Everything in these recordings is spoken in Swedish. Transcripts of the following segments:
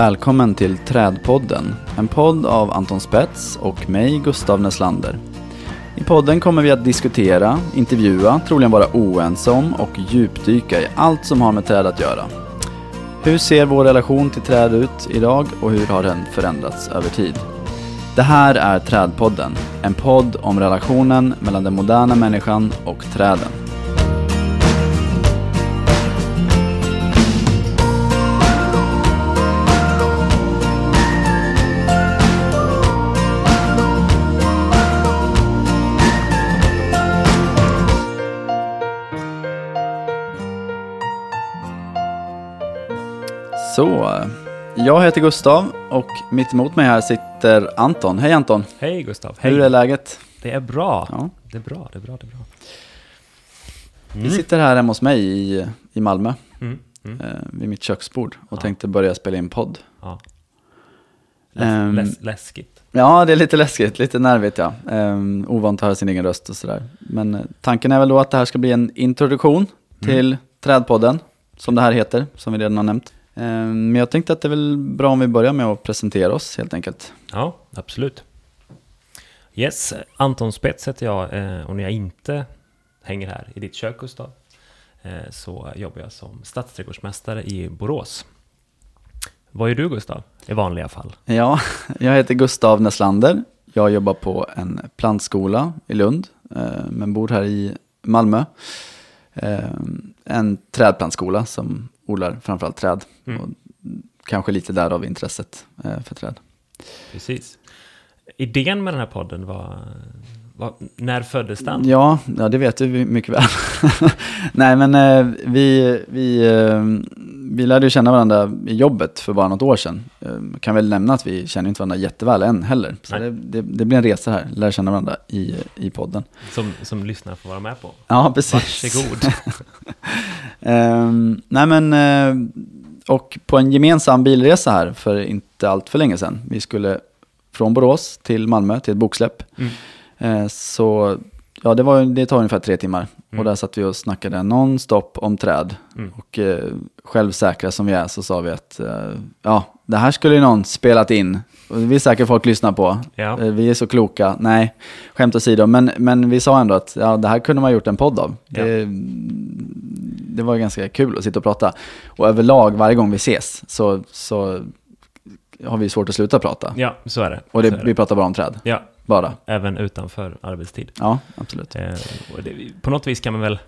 Välkommen till Trädpodden, en podd av Anton Spets och mig, Gustav Neslander. I podden kommer vi att diskutera, intervjua, troligen vara oense om och djupdyka i allt som har med träd att göra. Hur ser vår relation till träd ut idag och hur har den förändrats över tid? Det här är Trädpodden, en podd om relationen mellan den moderna människan och träden. Så, jag heter Gustav och mitt emot mig här sitter Anton. Hej Anton! Hej Gustav! Hej. Hur är läget? Det är bra. Ja. Det är bra, det är bra, det är bra. Vi sitter här hemma hos mig i, i Malmö, Mm. Mm. eh, vid mitt köksbord och Ja. tänkte börja spela in podd. Ja. Läs, Ehm. läs, läskigt. Ja, det är lite läskigt, lite nervigt ja. Um, ovant att höra sin egen röst och sådär. Men eh, tanken är väl då att det här ska bli en introduktion till Trädpodden, som det här heter, som vi redan har nämnt. Ehm, men jag tänkte att det är väl bra om vi börjar med att presentera oss helt enkelt. Ja, absolut. Yes, Anton Spets heter jag eh, och när jag inte hänger här i ditt kök Gustav eh, så jobbar jag som stadsträdgårdsmästare i Borås. Vad är du Gustav i vanliga fall? Ja, jag heter Gustav Näslander. Jag jobbar på en plantskola i Lund, eh, men bor här i Malmö. Eh, En trädplantskola som odlar framförallt träd. Mm. Och kanske lite därav intresset eh, för träd. Precis. Idén med den här podden var, var när föddes den? Ja, ja, det vet du mycket väl. Nej, men eh, vi, vi, eh, vi lärde ju känna varandra i jobbet för bara något år sedan. Eh, kan väl nämna att vi känner inte varandra jätteväl än heller. Så det, det, det blir en resa här, lära känna varandra i, i podden. Som, som lyssnare får vara med på. Ja, precis. Varsågod. Ehm, nej men, eh, och på en gemensam bilresa här för inte allt för länge sedan. Vi skulle från Borås till Malmö till ett boksläpp. Mm. Eh, så ja, det, var, det tar ungefär tre timmar. Mm. Och där satt vi och snackade nonstop om träd. Mm. Och eh, självsäkra som vi är så sa vi att eh, ja, det här skulle ju någon spelat in. Det vill säkert folk lyssna på. Ja. Eh, vi är så kloka. Nej, skämt åsido. Men, men vi sa ändå att ja, det här kunde man gjort en podd av. Ja. Det, det var ganska kul att sitta och prata. Och överlag, varje gång vi ses, så, så har vi svårt att sluta prata. Ja, så är det. Och det, är vi pratar bara om träd. Ja, Bara. även utanför arbetstid. Ja, absolut. Eh, det, på något vis kan man väl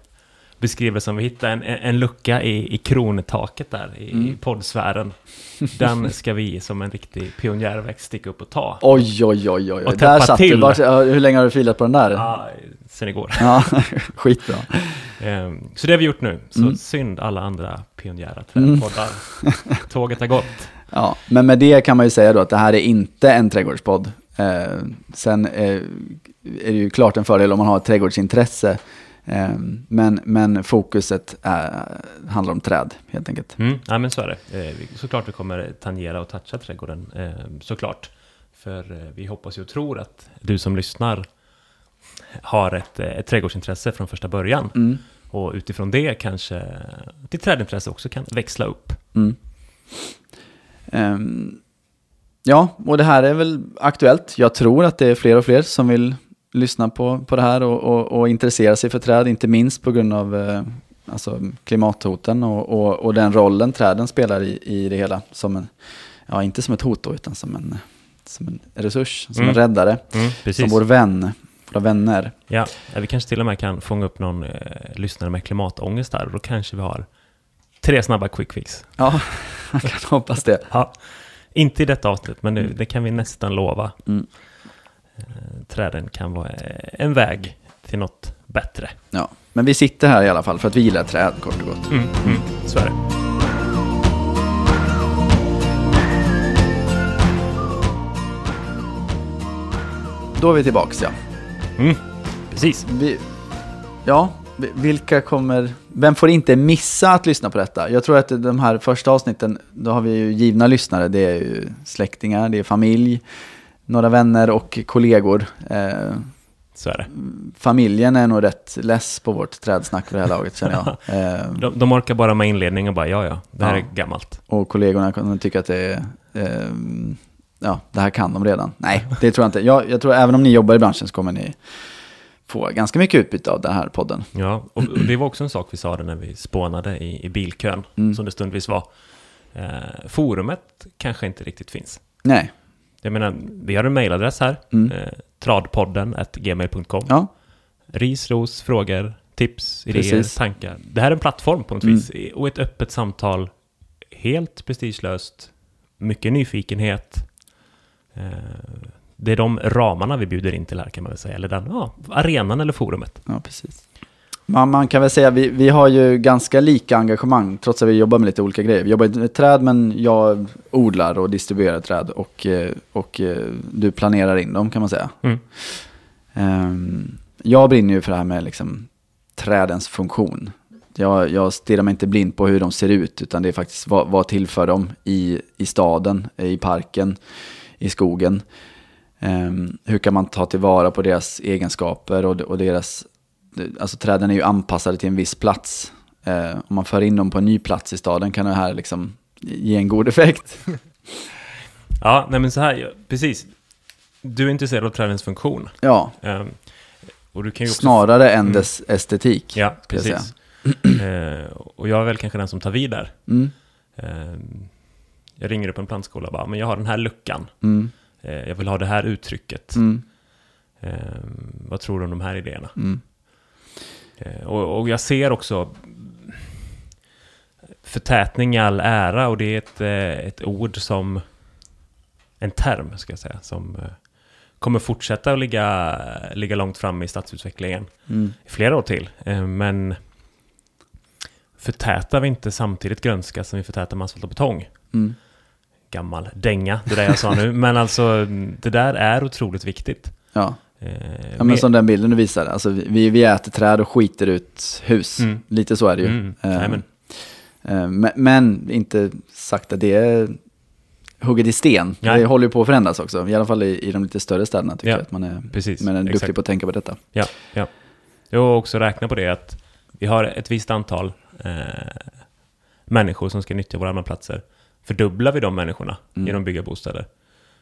beskriva det som vi hittar en, en lucka i, i krontaket där i, i Mm. poddsfären. Den ska vi som en riktig pionjärväxt sticka upp och ta. Oj, oj, oj, oj. Och Där satt du. till. Vart- ja, hur länge har du filat på den där? Ja, sen igår. Ja, skitbra. Eh, så det har vi gjort nu. Så Mm. synd alla andra pionjära Mm. trädpoddar. Tåget har gått. Ja, men med det kan man ju säga då att det här är inte en trädgårdspodd. Eh, sen eh, är det ju klart en fördel om man har ett trädgårdsintresse. Eh, men, men fokuset är, handlar om träd helt enkelt. Mm, ja, men så är det. Eh, såklart vi kommer tangera och toucha trädgården, eh, såklart. För eh, vi hoppas och tror att du som lyssnar har ett, eh, ett trädgårdsintresse från första början. Mm. Och utifrån det kanske ditt trädintresse också kan växla upp. Mm. Ehm, ja, och det här är väl aktuellt. Jag tror att det är fler och fler som vill lyssna på, på det här och, och, och intressera sig för träd, inte minst på grund av eh, alltså, klimathoten och, och, och den rollen träden spelar i, i det hela. Som en, ja, inte som ett hot då, utan som en, som en resurs, som en Mm. räddare, Precis. som vår vän, våra vänner. Ja, vi kanske till och med kan fånga upp någon eh, lyssnare med klimatångest där. Och då kanske vi har tre snabba quick fix. Ja, man kan hoppas det. Ja, inte i detta avsnitt, men det, det kan vi nästan lova. Mm. Eh, Träden kan vara eh, en väg till något bättre. Ja. Men vi sitter här i alla fall för att vi gillar träd, kort och gott. Mm, mm, så är det. Då är vi tillbaks ja. Mm, precis. Vi, ja, vi- vilka kommer... Vem får inte missa att lyssna på detta? Jag tror att de här första avsnitten, då har vi ju givna lyssnare. Det är ju släktingar, det är familj, några vänner och kollegor. Eh, är det. Familjen är nog rätt less på vårt trädsnack för det här laget känner jag. Eh, De, de orkar bara med inledningen och bara, ja, ja, det här Ja. är gammalt. och kollegorna kommer tycka att det är, eh, ja, det här kan de redan. Nej, det tror jag inte. Jag, jag tror även om ni jobbar i branschen så kommer ni få ganska mycket utbyte av den här podden. Ja, och, det var också en sak vi sa när vi spånade i, i bilkön, Mm. som det stundvis var. Eh, forumet kanske inte riktigt finns. Nej, Jag menar, vi har en mailadress här, Mm. eh, tradpodden gmail.com. ja, Ris, ros, frågor, tips, idéer, Precis. tankar. Det här är en plattform på något Mm. vis. Och ett öppet samtal, helt prestigelöst, mycket nyfikenhet. Eh, det är de ramarna vi bjuder in till här kan man väl säga. Eller den, ja, arenan eller forumet. ja precis. Man, man kan väl säga vi, vi har ju ganska lika engagemang trots att vi jobbar med lite olika grejer. Vi jobbar inte med träd men jag odlar och distribuerar träd och, eh, och eh, du planerar in dem kan man säga. Mm. Ehm, jag brinner ju för det här med liksom, trädens funktion. Jag, jag stirrar mig inte blind på hur de ser ut, utan det är faktiskt vad, vad tillför de i, i staden, i parken, i skogen. Ehm, hur kan man ta tillvara på deras egenskaper och, och deras... Alltså träden är ju anpassade till en viss plats. Ehm, om man för in dem på en ny plats i staden kan det här liksom ge en god effekt. Ja, nej men så här, precis. Du är intresserad av trädens funktion. Ja, Ehm, och du kan ju också... snarare än dess estetik. Ja, ska jag precis. Eh, och jag är väl kanske den som tar vid där. Mm, Ehm, jag ringer upp en plantskola och bara, men jag har den här luckan. mm, Eh, jag vill ha det här uttrycket. mm, Ehm, vad tror du om de här idéerna? Eh, och, och jag ser också förtätning i all ära och det är ett, eh, ett ord som, en term ska jag säga, som eh, kommer fortsätta att ligga, ligga långt fram i stadsutvecklingen Mm. i flera år till. Men förtätar vi inte samtidigt grönska som vi förtätar med asfalt och betong? Mm. Gammal dänga, det där jag sa nu. Men alltså, det där är otroligt viktigt. Ja. Eh, ja, men som den bilden du visade. Alltså, vi, vi äter träd och skiter ut hus. Mm. Lite så är det ju. Mm, Eh, men, eh, men, men inte sagt att det är hugget i sten. Nej. Det håller ju på att förändras också. I alla fall i, i de lite större städerna tycker Ja, jag att man är, precis. man är duktig exakt. på att tänka på detta. Ja, ja. Jag har också räknat på det att vi har ett visst antal eh, människor som ska nyttja våra platser. Fördubblar vi de människorna Mm. genom att bygga bostäder.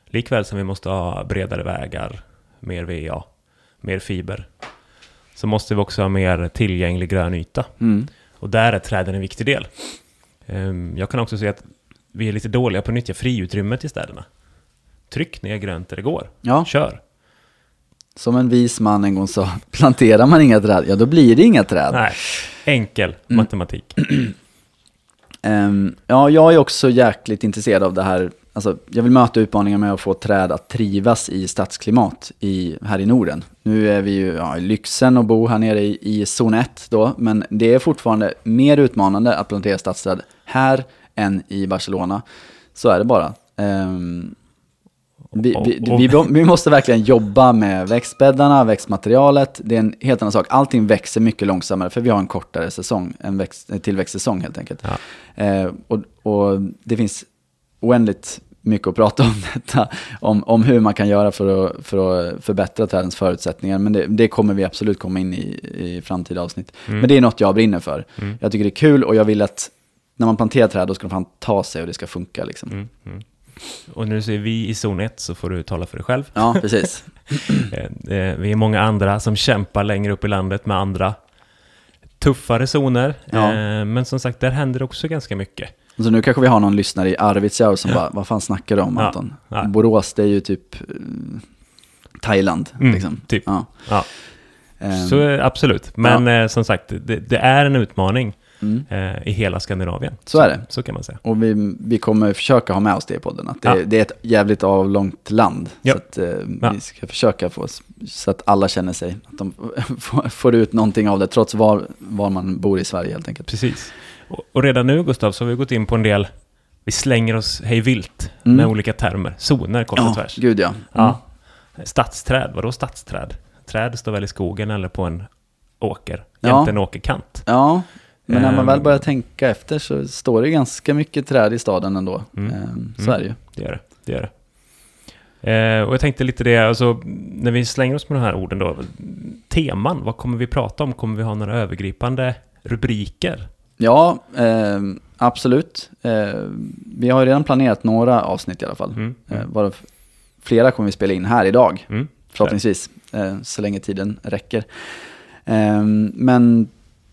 Likväl som vi måste ha bredare vägar, mer VA, mer fiber. Så måste vi också ha mer tillgänglig grön yta. Mm. Och där är träden en viktig del. Ehm, Jag kan också se att vi är lite dåliga på att nyttja friutrymmet i städerna. Tryck ner grönt där det går. Ja, Kör! som en vis man en gång sa, planterar man inga träd, ja då blir det inga träd. Nej, enkel Mm. matematik. Ehm, ja, jag är också jäkligt intresserad av det här. Alltså, jag vill möta utmaningen med att få träd att trivas i stadsklimat i, här i Norden. Nu är vi ju ja, i lyxen och bo här nere i, i zon 1 då, men det är fortfarande mer utmanande att plantera stadsträd här än i Barcelona. Så är det bara. Ehm, vi, vi, vi, vi måste verkligen jobba med växtbäddarna, växtmaterialet. Det är en helt annan sak. Allting växer mycket långsammare för vi har en kortare säsong, en, växt, tillväxtsäsong helt enkelt. Ja. Eh, och, och det finns oändligt mycket att prata om detta, om, om hur man kan göra för att, för att förbättra trädens förutsättningar. Men det, det kommer vi absolut komma in i i framtida avsnitt. Mm. Men det är något jag brinner för. Mm. Jag tycker det är kul och jag vill att när man planterar träd då ska de fan ta sig och det ska funka liksom. Mm, mm. Och nu ser vi i zon 1 så får du tala för dig själv. Ja, precis. Eh, Vi är många andra som kämpar längre upp i landet med andra tuffare zoner. Ja. Eh, Men som sagt, där händer också ganska mycket. Så nu kanske vi har någon lyssnare i Arvidsjaur som bara, vad fan snackar du om Ja, Anton? ja. Borås, det är ju typ eh, Thailand. Mm, liksom. typ. Ja. Ja, Ehm, så eh, absolut. Men eh, som sagt, det, det är en utmaning mm. eh, i hela Skandinavien. Så är det. Så kan man säga. Och vi, vi kommer försöka ha med oss det i podden. Att det, Ja. det är ett jävligt avlångt land. Ja. Så att, eh, Ja. vi ska försöka få så att alla känner sig, att de får- får ut någonting av det, trots var, var man bor i Sverige helt enkelt. Precis. Och, och redan nu, Gustav, så har vi gått in på en del, vi slänger oss hej vilt Mm. med olika termer. Zoner, kort och Ja, tvärs. gud ja. Mm. Ja. Stadsträd, vadå stadsträd? Träd står väl i skogen eller på en åker, Ja. jämte en åkerkant. Ja, men när man Ehm. väl börjar tänka efter så står det ganska mycket träd i staden ändå. Mm. Ehm, så Mm. är det ju. Det gör det. det, gör det. Eh, och jag tänkte lite det, alltså, när vi slänger oss med de här orden då. Teman, vad kommer vi prata om? Kommer vi ha några övergripande rubriker? Ja, eh, absolut. Eh, vi har redan planerat några avsnitt i alla fall. Mm, mm, varav flera kommer vi spela in här idag, mm. förhoppningsvis. Så länge tiden räcker. Men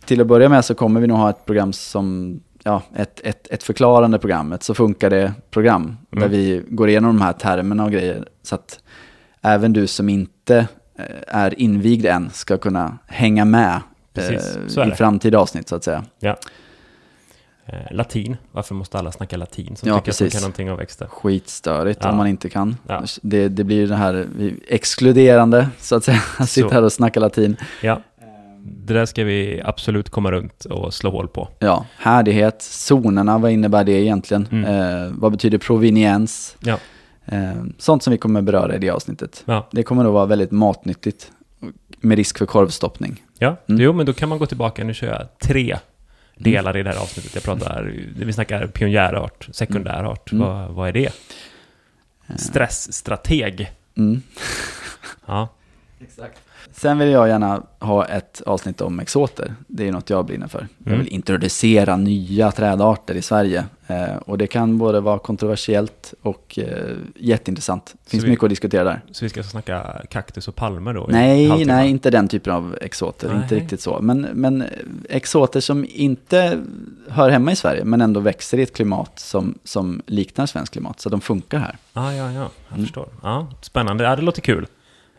till att börja med så kommer vi nog ha ett program som, ja, ett, ett, ett förklarande program, ett så funkar det program. Där Mm. vi går igenom de här termerna och grejer. Så att även du som inte eh, är invigd än ska kunna hänga med Precis, eh, i framtida avsnitt så att säga. Eh, latin, varför måste alla snacka latin som Ja, tycker att de precis. kan någonting om växter? skitstörigt Ja. om man inte kan. Ja. Det, det blir det här exkluderande, så att säga. Att sitta här och snacka latin. Ja, det där ska vi absolut komma runt och slå hål på. Ja, härdighet, zonerna, vad innebär det egentligen? Mm. Eh, vad betyder proveniens? Ja. Eh, sånt som vi kommer beröra i det avsnittet. Ja, Det kommer nog vara väldigt matnyttigt, med risk för korvstoppning. ja. Mm. jo men då kan man gå tillbaka, nu kör jag tre delar i det här avsnittet. Jag pratar, vi snackar pionjärart, sekundärart, Mm. vad, vad är det? Stressstrateg. Mm. Ja, Sen vill jag gärna ha ett avsnitt om exoter. Det är något jag brinner för. Jag Mm. vill introducera nya trädarter i Sverige. Eh, och det kan både vara kontroversiellt och eh, jätteintressant. Det finns vi- mycket att diskutera där. så vi ska snacka kaktus och palmer då? Nej, nej, inte den typen av exoter. Inte Nej. riktigt så. Men, men exoter som inte hör hemma i Sverige, men ändå växer i ett klimat som, som liknar svenskt klimat. Så de funkar här. Ja, ja, ja, jag Mm. förstår. Ja, spännande, ja det låter kul.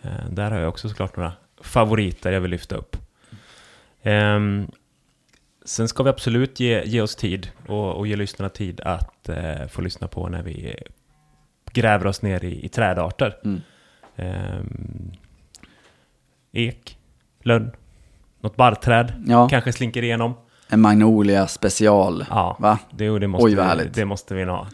Eh, där har jag också såklart några favoriter jag vill lyfta upp. Ehm, sen ska vi absolut ge, ge oss tid och, och ge lyssnarna tid att eh, få lyssna på när vi gräver oss ner i, i trädarter. Mm. Ehm, ek, lönn, något barrträd Ja, kanske slinker igenom. en magnolia special. Ja, Va? det, det, måste Oj, vad härligt. det måste vi ha.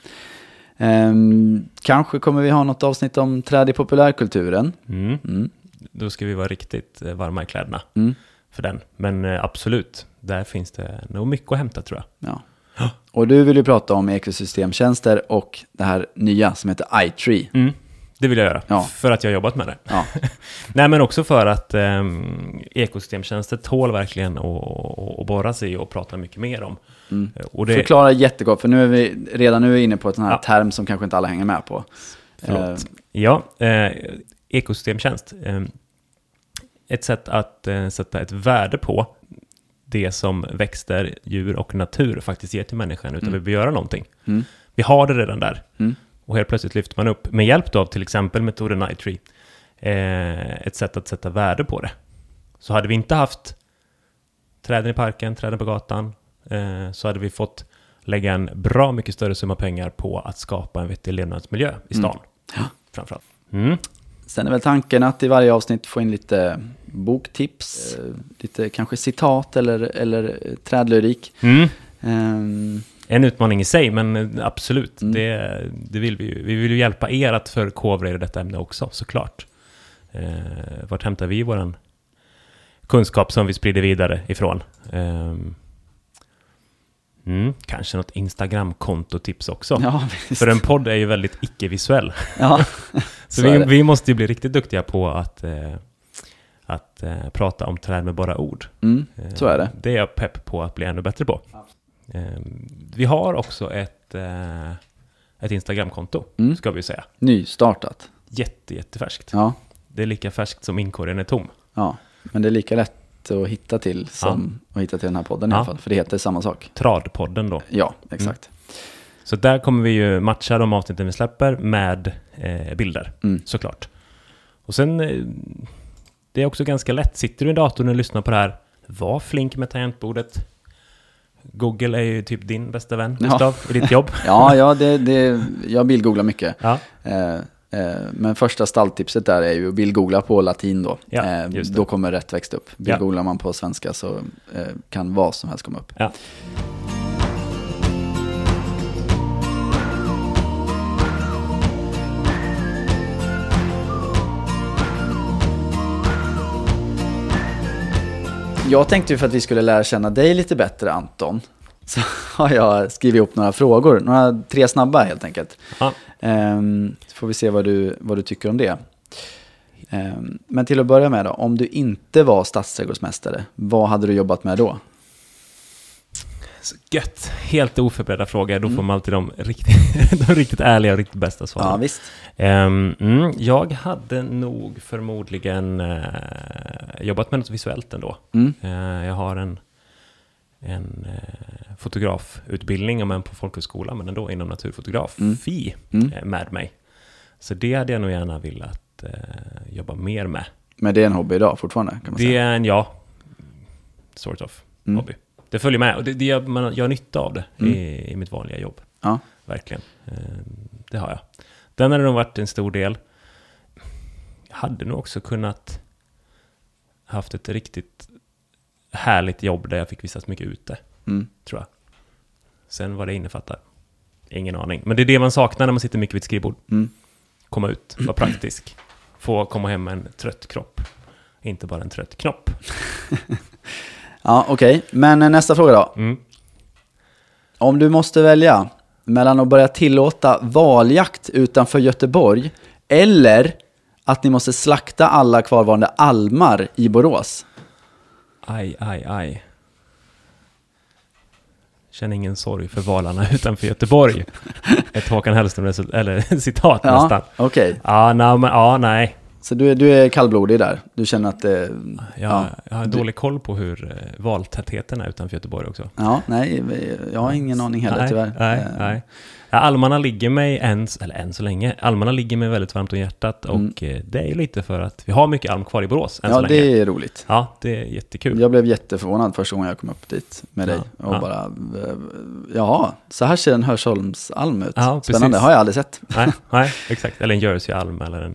Ehm, kanske kommer vi ha något avsnitt om träd i populärkulturen. Mm. Mm. Då ska vi vara riktigt eh, varma i kläderna. Mm. för den. Men eh, absolut, där finns det nog mycket att hämta tror jag. Ja. Och du vill ju prata om ekosystemtjänster och det här nya som heter iTree. Det vill jag göra, Ja. för att jag har jobbat med det. Ja, Nej, men också för att eh, ekosystemtjänster tål verkligen att- att att borra sig i och prata mycket mer om. Mm. Eh, Och det, Förklara jättekort, för nu är vi redan nu är inne på ett sån här Ja. term som kanske inte alla hänger med på. Eh, Ja, eh, ekosystemtjänst. Eh, ett sätt att eh, sätta ett värde på det som växter, djur och natur faktiskt ger till människan utan Mm. vi behöver göra någonting. Mm. Vi har det redan där. Mm. Och helt plötsligt lyfter man upp, med hjälp av till exempel metoden iTree, eh, ett sätt att sätta värde på det. Så hade vi inte haft träden i parken, träden på gatan, så hade vi fått lägga en bra mycket större summa pengar på att skapa en vettig levnadsmiljö i stan. Ja. Framförallt. Mm. Sen är väl tanken att i varje avsnitt få in lite boktips, eh, lite kanske citat eller, eller eh, trädlyrik. Mm. Ehm, En utmaning i sig, men eh, absolut, Mm. det, det vill vi ju. Vi vill ju hjälpa er att förkovra er i detta ämne också, såklart. Eh, vart hämtar vi vår kunskap som vi sprider vidare ifrån? Ehm, mm, kanske något Instagram-kontotips också. ja. För en podd är ju väldigt icke-visuell. ja, Så, Så vi, vi måste ju bli riktigt duktiga på att, eh, att eh, prata om träd med bara ord. mm, Eh, så är det. Det är jag pepp på att bli ännu bättre på. Eh, Vi har också ett, eh, ett Instagramkonto, Mm. ska vi säga. Nystartat. Jätte, jättefärskt. Ja, Det är lika färskt som inkorgen är tom. ja, men det är lika lätt att hitta till som att hitta till den här podden i Ja. alla fall. För det heter samma sak. Tradpodden då. Ja, exakt. Så där kommer vi ju matcha de avsnitten vi släpper med eh, bilder, Mm. såklart. Och sen, eh, det är också ganska lätt. Sitter du i datorn och lyssnar på det här, var flink med tangentbordet. Google är ju typ din bästa vän, Ja. Gustav, i ditt jobb. Ja, ja det, det, jag bildgooglar mycket. Ja, eh, men första stalltipset där är ju att bildgoogla på latin då. Ja, eh, då kommer rätt växt upp. Bildgooglar man på svenska så eh, kan vad som helst komma upp. ja. Jag tänkte ju för att vi skulle lära känna dig lite bättre Anton, så har jag skrivit upp några frågor. Några tre snabba helt enkelt. Ja. Ehm, så får vi se vad du, vad du tycker om det. Ehm, men till att börja med då, om du inte var stadsträdgårdsmästare, vad hade du jobbat med då? Så gött. Helt oförberedda frågor. Då får man alltid de riktigt, de riktigt ärliga och riktigt bästa svaren. Ja, visst. Ehm, mm, jag hade nog förmodligen eh, jobbat med något visuellt ändå. Mm. Eh, jag har en, en eh, fotografutbildning, om än på folkhögskola, men ändå inom naturfotografi Mm. eh, med mig. Så det hade jag nog gärna velat eh, jobba mer med. Men det är en hobby idag fortfarande kan man Det säga. är en, ja, sort of, Mm. hobby. Det följer med och det, det, jag, man, jag har nytta av det Mm. i, i mitt vanliga jobb. Ja. Verkligen. Eh, Det har jag. Den hade nog varit en stor del. Jag hade nog också kunnat haft ett riktigt härligt jobb där jag fick vistas mycket ute, Mm. tror jag. Sen vad det innefattar, ingen aning. Men det är det man saknar när man sitter mycket vid ett skrivbord. Mm. Komma ut, vara praktisk. Få komma hem med en trött kropp. Inte bara en trött knopp. Ja, okej. Men eh, nästa fråga då. Mm. Om du måste välja mellan att börja tillåta valjakt utanför Göteborg eller att ni måste slakta alla kvarvarande almar i Borås. Aj, aj, aj. Känner ingen sorg för valarna utanför Göteborg. Ett Håkan Hellström eller citat nästan. Ja, okej. Ja, nej, men, ja, nej. Så du, är- du är kallblodig där? Du känner att det... Jag, Ja, jag har dålig koll på hur eh, valtätheten är utanför Göteborg också. ja, nej, jag har ingen aning heller nej, tyvärr. Nej, Eh, nej. Ja, almarna ligger mig än, eller än så länge, almarna ligger mig väldigt varmt om hjärtat och Mm. eh, det är lite för att vi har mycket alm kvar i Borås än Ja, så länge. det är roligt. Ja, det är jättekul. Jag blev jätteförvånad första gången jag kom upp dit med dig. Ja, Och ja. bara, eh, jaha, så här ser en Hörsholmsalm ut. Ja, Spännande, precis. har jag aldrig sett. nej, nej, exakt. Eller en Jersey-alm eller en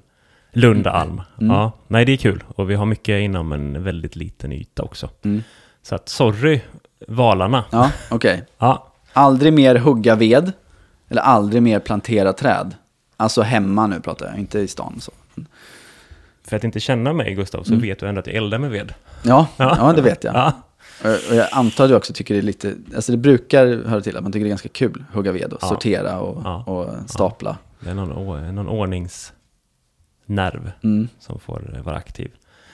Lundaalm. Mm. Ja, nej, det är kul. Och vi har mycket inom en väldigt liten yta också. Mm. Så att, sorry, valarna. Ja, okej. Ja, Aldrig mer hugga ved, eller aldrig mer plantera träd. Alltså hemma nu pratar jag, inte i stan. Så. för att inte känna mig, Gustav, så Mm. vet du ändå att jag eldar med ved. Ja, ja, det vet jag. Ja, Och jag antar att du också tycker det är lite, alltså det brukar höra till att man tycker det är ganska kul att hugga ved och Ja. sortera och, Ja. och stapla. det är någon, någon ordningsnerv Mm. som får vara aktiv.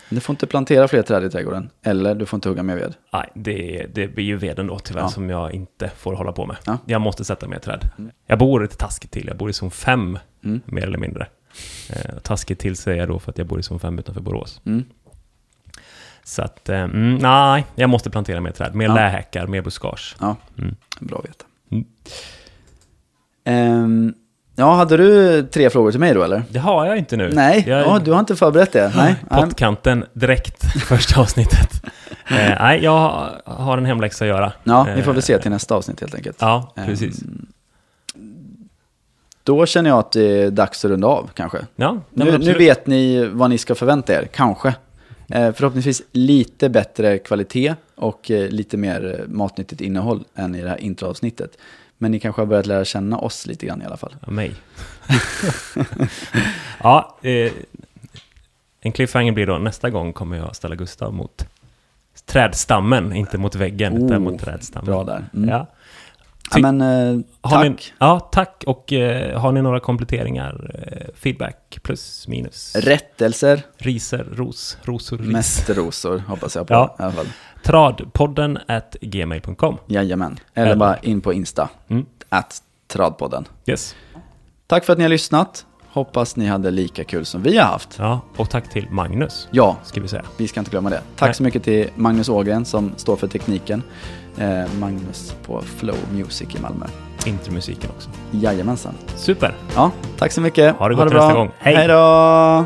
Du får inte plantera fler träd i trädgården, eller du får inte hugga mer ved. Nej, det, det blir ju veden då tyvärr Ja. som jag inte får hålla på med. Ja. Jag måste sätta mer träd. Jag bor lite taskigt till, jag bor i zon 5 Mm. mer eller mindre. Eh, taskigt till säger jag då för att jag bor i zon 5 utanför Borås. Mm. Så att, eh, mm, nej, jag måste plantera mer träd. Mer Ja. lähäckar, mer buskage. Ja, Mm. bra att veta. Mm. Ja, hade du tre frågor till mig då eller? Det har jag inte nu. Nej, jag, ja, du har inte förberett det. Nej. Pottkanten direkt, första avsnittet. eh, nej, jag har en hemläxa att göra. Ja, vi får väl se Eh, till nästa avsnitt helt enkelt. Ja, precis. Ehm, Då känner jag att det är dags att runda av kanske. Ja, Nu, nu vet ni vad ni ska förvänta er, kanske. Eh, förhoppningsvis lite bättre kvalitet och eh, lite mer matnyttigt innehåll än i det här introavsnittet. Men ni kanske har börjat lära känna oss lite grann i alla fall. Ja, mig. ja, eh, en cliffhanger blir då nästa gång kommer jag ställa Gustav mot trädstammen, inte mot väggen, Oh, utan mot trädstammen. Bra där. Mm. Ja. Ja. men eh, tack. Ni, ja, tack. Och eh, har ni några kompletteringar, eh, feedback, plus, minus? Rättelser, Riser, ros, rosor, ris. mest rosor hoppas jag på Ja. i alla fall. Tradpodden at gmail.com. Jajamän. Eller Eller- bara in på Insta, Mm. Tradpodden. Yes. Tack för att ni har lyssnat. Hoppas ni hade lika kul som vi har haft. Ja, och tack till Magnus, Ja, ska vi säga. vi ska inte glömma det. Tack Nej. så mycket till Magnus Ågren som står för tekniken. Eh, Magnus på Flow Music i Malmö. Intromusiken också. Jajamensan. Super! Ja, tack så mycket. Ha det gott till nästa gång. Hej. Hej då!